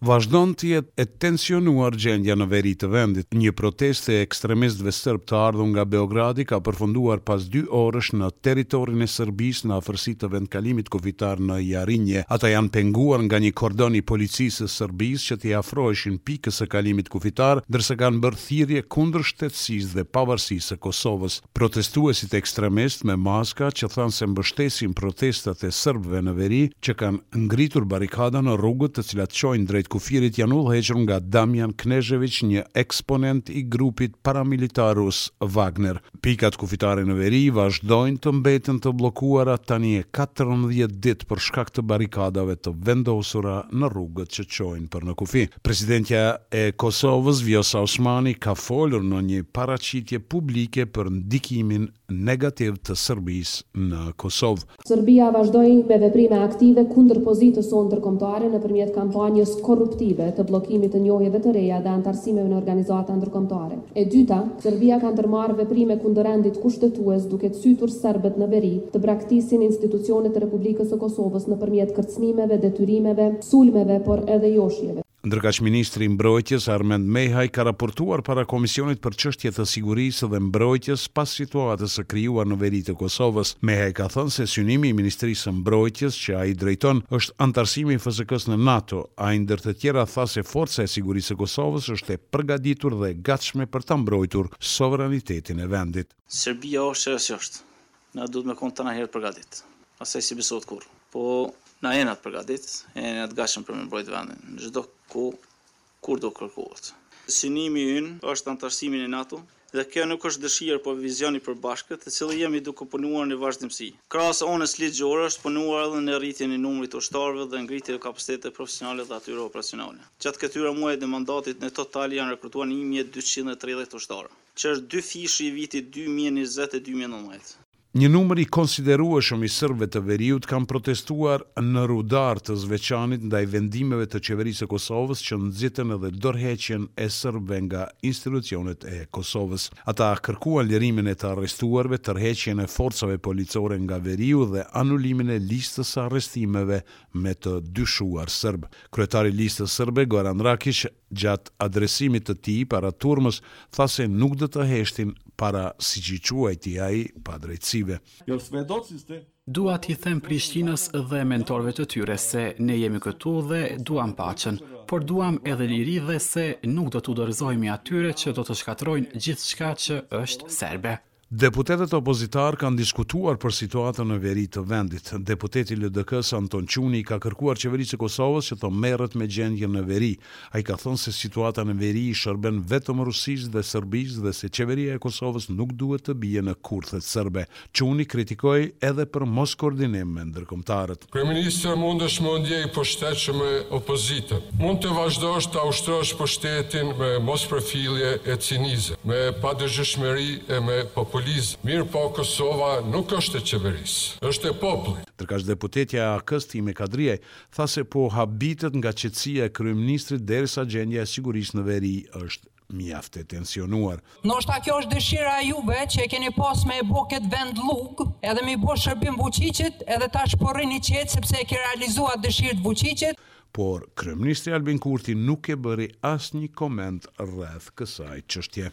Vazhdon të jetë e tensionuar gjendja në veri të vendit. Një protestë e ekstremistëve sërb të ardhur nga Beogradi ka përfunduar pas dy orësh në territorin e Serbisë në afërsi të vendkalimit kufitar në Jarinje. Ata janë penguar nga një kordon i policisë së Serbisë që t'i afroheshin pikës së kalimit kufitar, ndërsa kanë bërë thirrje kundër shtetësisë dhe pavarësisë së Kosovës. Protestuesit ekstremistë me maska që thanë se mbështesin protestat e serbëve në veri që kanë ngritur barrikada në rrugët të cilat çojnë drejt kufirit janë udhëhequr nga Damjan Knezheviq një eksponent i grupit paramilitar rus Wagner. Pikat kufitare në veri vazhdojnë të mbeten të bllokuara tani e katërmbëdhjetë ditë për shkak të barrikadave të vendosura në rrugët që çojnë për në kufi. Presidentja e Kosovës Vjosa Osmani ka folur në një paraqitje publike për ndikimin negativ të Serbisë në Kosovë. Serbia vazhdoi me veprime aktive kundër pozitës sonë ndërkombëtare nëpërmjet kampanjës korruptive të bllokimit të njohjeve të reja dhe anëtarësimeve në organizata ndërkombëtare. E dyta, Serbia ka ndërmarrë veprime kundër rendit kushtetues duke cytur serbët në veri të braktisin institucionet e Republikës së Kosovës nëpërmjet kërcënimeve, detyrimeve, sulmeve por edhe joshjeve. Ndërkaq ministri i Mbrojtjes, Armend Mehaj ka raportuar para Komisionit për Çështje të Sigurisë dhe Mbrojtjes pas situatës së krijuar në veri të Kosovës. Mehaj ka thënë se synimi i Ministrisë së Mbrojtjes, që ai drejton, është anëtarësimi i FSK-së në NATO. Ai ndër të tjera tha se Forca e Sigurisë së Kosovës është e përgatitur dhe e gatshme për ta mbrojtur sovranitetin e vendit. Serbia është çfarë është. Na duhet me kon tana herë përgatit. Asaj s'i besohet kurrë. Po na jena të përgatit, jena të gatshëm për me mbrojt vendin, në çdo kohë kur do kërkohet. Synimi ynë është anëtarësimi në NATO dhe kjo nuk është dëshirë por vizion i përbashkët të cilin jemi duke punuar në vazhdimësi. Krahas anës ligjore është punuar edhe në rritjen e numrit të ushtarëve dhe ngritjen e kapaciteteve profesionale dhe atyre operacionale. Gjatë këtyre muajve të mandatit në total janë rekrutuar një mijë e dyqind e tridhjetë ushtarë. që është dyfishi i vitit dy mijë e njëzet e dy mijë e nëntëmbëdhjetë. Një numër i konsiderueshëm i sërbëve të veriut kanë protestuar në Rudar të Zveçanit ndaj vendimeve të Qeverisë së Kosovës që nxitën edhe dorëheqjen e sërbëve nga institucionet e Kosovës. Ata kërkuan lirimin e të arrestuarve, tërheqjen e forcave policore nga veriu dhe anulimin e listës së arrestimeve me të dyshuar sërbë. Kryetari i Listës Sërbe, Goran Rakiq, gjatë adresimit të tij para turmës, tha se nuk do të heshtin para siç i quajti ai, padrejtësive. Dua t'i them Prishtinës dhe mentorëve të tyre se ne jemi këtu dhe duam paqen, por duam edhe liri dhe se nuk do t'u dorëzohemi atyre që do të shkatërrojnë gjithçka që është serbe. Deputetët opozitarë kanë diskutuar për situatën në veri të vendit. Deputeti i LDK-së, Anton Quni, ka kërkuar Qeverisë së Kosovës që të merret me gjendjen në veri. Ai ka thënë se situata në veri i shërben vetëm Rusisë dhe Serbisë dhe se Qeveria e Kosovës nuk duhet të bie në kurthet serbe. Quni kritikoi edhe për moskoordinim me ndërkombëtarët. Kryeministër mundesh me u ndje i pushtetshëm me opozitën. Mund të vazhdosh ta ushtrosh pushtetin me mospërfillje e cinizëm, me padëgjueshmëri e me populizëm. Mirëpo Kosova nuk është e qeverisë, është e popullit. Ndërkaq deputetja e AAK-së, Time Kadrijaj, tha se po habitet nga qetësia e kryeministrit derisa gjendja e sigurisë në veri është mjaft e tensionuar. Ndoshta kjo është dëshira e juve që e keni pas me e bo këtë vend llugë edhe me i bo shërbim Vuçiqit edhe tash po rrini qetë sepse e ke realizu atë dëshirë të Vuçiqit. Por kryeministri Albin Kurti nuk e bëri asnjë koment rreth kësaj çështje.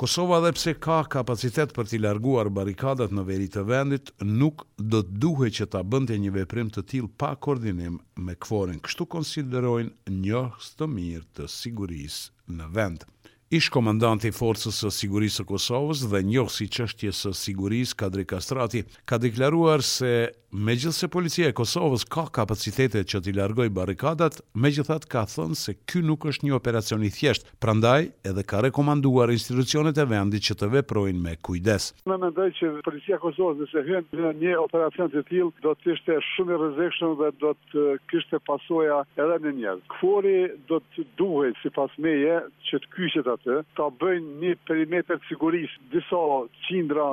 Kosova edhe pse ka kapacitet për t'i larguar barrikadat në veri të vendit, nuk do të duhej që ta bënte një veprim të tillë pa koordinim me KFOR-in, kështu konsiderojnë njohës të mirë të sigurisë në vend. Ish-komandanti i Forcës së Sigurisë së Kosovës dhe njohës i çështjes së sigurisë, Kadri Kastrati, ka deklaruar se megjithëse Policia e Kosovës ka kapacitete që t'i largojë barrikadat, megjithatë ka thënë se ky nuk është një operacion i thjeshtë, prandaj edhe ka rekomanduar institucionet e vendit që të veprojnë me kujdes. Unë mendoj që Policia e Kosovës nëse hyn në një operacion të tillë do të ishte shumë i rrezikshëm dhe do të kishte pasoja edhe në njerëz. KFOR-i do të duhej sipas meje që të kyçet aty, ta bëjnë një perimetër të sigurisë disa qindra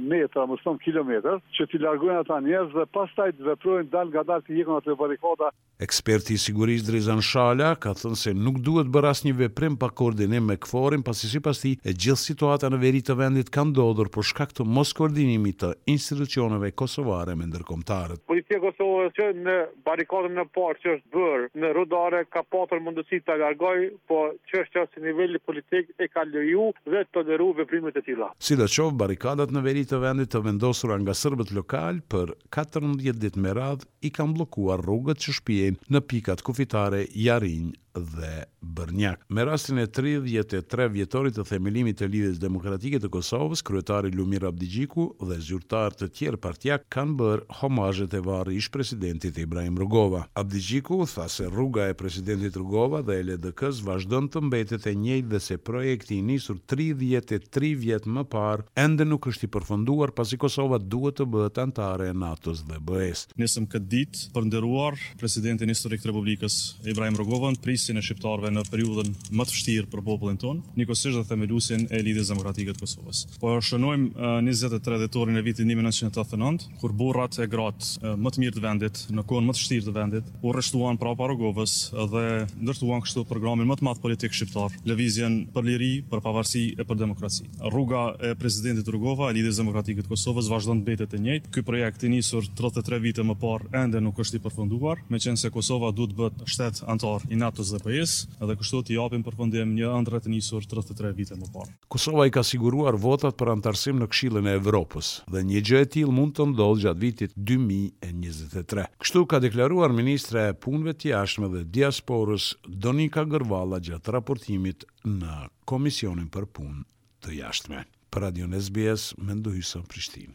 metra, mos them kilometër, që t'i largojnë ata njerëz dhe pastaj të veprojnë dalëngadalë t'i hjekin ato barrikada. Eksperti i sigurisë Drizan Shala ka thënë se nuk duhet bërë asnjë veprim pa koordinim me KFOR-in pasi sipas tij e gjithë situata në veri të vendit ka ndodhur për shkak të moskoordinimit të institucioneve kosovare me ndërkombëtarët. Policia e Kosovës që në barrikadën e parë që është bërë në Rudare ka patur mundësi ta largojë, po çështja që niveli politik e ka leju dhe toleru veprimet e tilla. Sidoqoftë, barrikadat në veri të vendit të vendosura nga sërbët lokalë për katërmbëdhjetë ditë me radhë i kanë bllokuar rrugët që shpijnë në pikat kufitare Jarinjë, dhe Bërnjak. Me rastin e tridhjetë e tre vjetorit të themelimit të Lidhjes Demokratike të Kosovës, kryetari Lumir Abdixhiku dhe zyrtarë të tjerë partiakë kanë bërë homazhe te varri i ish-presidentit Ibrahim Rugova. Abdixhiku tha se rruga e presidentit Rugova dhe e LDK-së vazhdon të mbetet e njëjtë dhe se projekti i nisur tridhjetë e tri vjet më parë ende nuk është i përfunduar pasi Kosova duhet të bëhet anëtare e NATO-s dhe BE-së. Nisëm këtë ditë për të nderuar Presidentin historik të Republikës, Ibrahim Rugovën, prijësin e shqiptarëve në periudhën më të vështirë për popullin tonë, njëkohësisht dhe themeluesin e Lidhjes Demokratike të Kosovës. Po shënojmë njëzet e tre dhjetorin e vitit një mijë e nëntëqind e tetëdhjetë e nëntë, kur burrat e gratë më të mirë të vendit, në kohën më të vështirë të vendit, u rreshtuan prapa Rugovës dhe ndërtuan kështu programin më të madh politik shqiptar, Lëvizjen për Liri, për Pavarësi e për Demokraci. Rruga e Presidentit Rugova e Lidhjes Demokratike të Kosovës vazhdon të mbetet e njëjtë. Ky projekt i nisur tridhjetë e tre vite më parë ende nuk është i përfunduar, meqenëse Kosova duhet të bëhet shtet anëtar i NATO-s dhe BE-së dhe kështu t'i japim përfundim një ëndrre të nisur tridhjetë e tre vite më parë. Kosova i ka siguruar votat për anëtarësim në Këshillin e Evropës dhe një gjë e tillë mund të ndodhë gjatë vitit dy mijë e njëzet e tre. Kështu ka deklaruar ministrja e Punëve të Jashtme dhe Diasporës, Donika Gërvalla gjatë raportimit në Komisionin për Punë të Jashtme. Për Radion SBS, Mendu Hysa, Prishtinë.